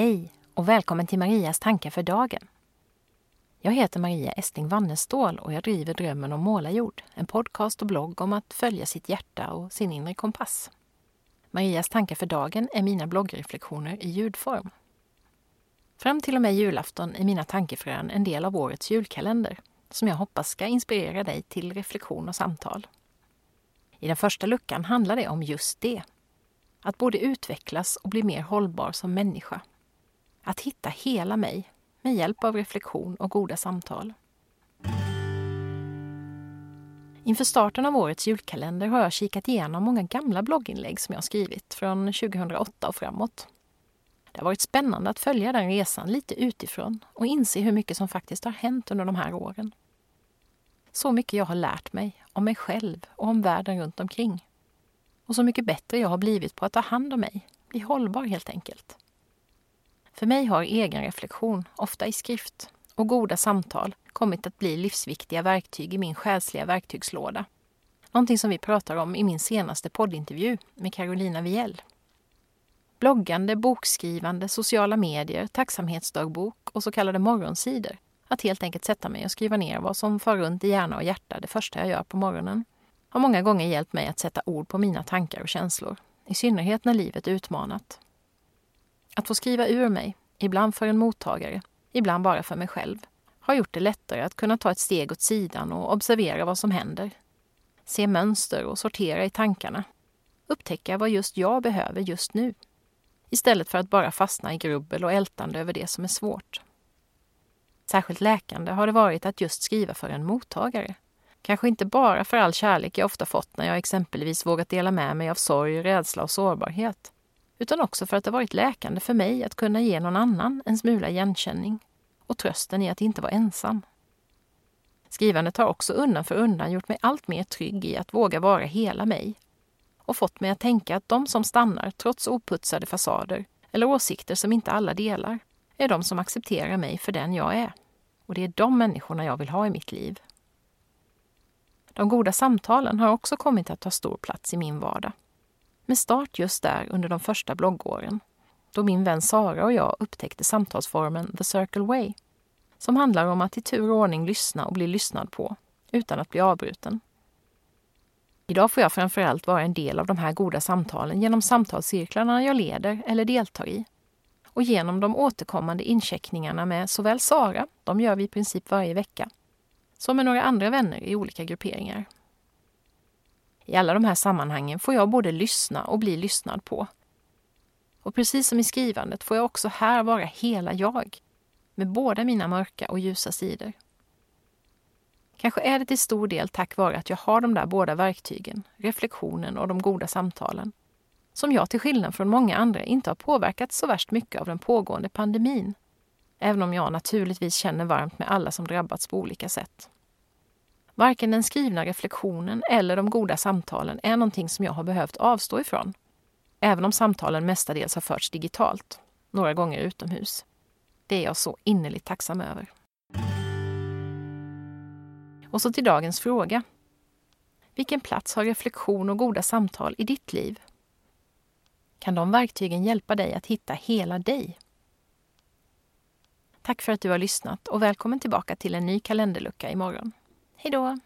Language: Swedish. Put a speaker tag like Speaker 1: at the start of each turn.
Speaker 1: Hej och välkommen till Marias tankar för dagen. Jag heter Maria Estling Wannestål och jag driver Drömmen om målarjord, en podcast och blogg om att följa sitt hjärta och sin inre kompass. Marias tankar för dagen är mina bloggreflektioner i ljudform. Fram till och med julafton är mina tankefrön en del av årets julkalender som jag hoppas ska inspirera dig till reflektion och samtal. I den första luckan handlar det om just det. Att både utvecklas och bli mer hållbar som människa. Att hitta hela mig med hjälp av reflektion och goda samtal. Inför starten av årets julkalender har jag kikat igenom många gamla blogginlägg som jag skrivit från 2008 och framåt. Det har varit spännande att följa den resan lite utifrån och inse hur mycket som faktiskt har hänt under de här åren. Så mycket jag har lärt mig om mig själv och om världen runt omkring. Och så mycket bättre jag har blivit på att ta hand om mig, bli hållbar helt enkelt. För mig har egen reflektion, ofta i skrift, och goda samtal kommit att bli livsviktiga verktyg i min själsliga verktygslåda. Någonting som vi pratar om i min senaste poddintervju med Carolina Wiell. Bloggande, bokskrivande, sociala medier, tacksamhetsdagbok och så kallade morgonsidor. Att helt enkelt sätta mig och skriva ner vad som far runt i hjärna och hjärta det första jag gör på morgonen har många gånger hjälpt mig att sätta ord på mina tankar och känslor. I synnerhet när livet är utmanat. Att få skriva ur mig, ibland för en mottagare, ibland bara för mig själv, har gjort det lättare att kunna ta ett steg åt sidan och observera vad som händer. Se mönster och sortera i tankarna. Upptäcka vad just jag behöver just nu. Istället för att bara fastna i grubbel och ältande över det som är svårt. Särskilt läkande har det varit att just skriva för en mottagare. Kanske inte bara för all kärlek jag ofta fått när jag exempelvis vågat dela med mig av sorg, rädsla och sårbarhet utan också för att det varit läkande för mig att kunna ge någon annan en smula igenkänning och trösten i att inte vara ensam. Skrivandet har också undan för undan gjort mig allt mer trygg i att våga vara hela mig och fått mig att tänka att de som stannar trots oputsade fasader eller åsikter som inte alla delar är de som accepterar mig för den jag är. Och det är de människorna jag vill ha i mitt liv. De goda samtalen har också kommit att ta stor plats i min vardag med start just där under de första bloggåren, då min vän Sara och jag upptäckte samtalsformen The Circle Way, som handlar om att i tur och ordning lyssna och bli lyssnad på, utan att bli avbruten. Idag får jag framförallt vara en del av de här goda samtalen genom samtalscirklarna jag leder eller deltar i och genom de återkommande incheckningarna med såväl Sara, de gör vi i princip varje vecka, som med några andra vänner i olika grupperingar. I alla de här sammanhangen får jag både lyssna och bli lyssnad på. Och precis som i skrivandet får jag också här vara hela jag, med båda mina mörka och ljusa sidor. Kanske är det till stor del tack vare att jag har de där båda verktygen, reflektionen och de goda samtalen, som jag till skillnad från många andra inte har påverkats så värst mycket av den pågående pandemin. Även om jag naturligtvis känner varmt med alla som drabbats på olika sätt. Varken den skrivna reflektionen eller de goda samtalen är någonting som jag har behövt avstå ifrån. Även om samtalen mestadels har förts digitalt, några gånger utomhus. Det är jag så innerligt tacksam över. Och så till dagens fråga. Vilken plats har reflektion och goda samtal i ditt liv? Kan de verktygen hjälpa dig att hitta hela dig? Tack för att du har lyssnat och välkommen tillbaka till en ny kalenderlucka imorgon. Hej då!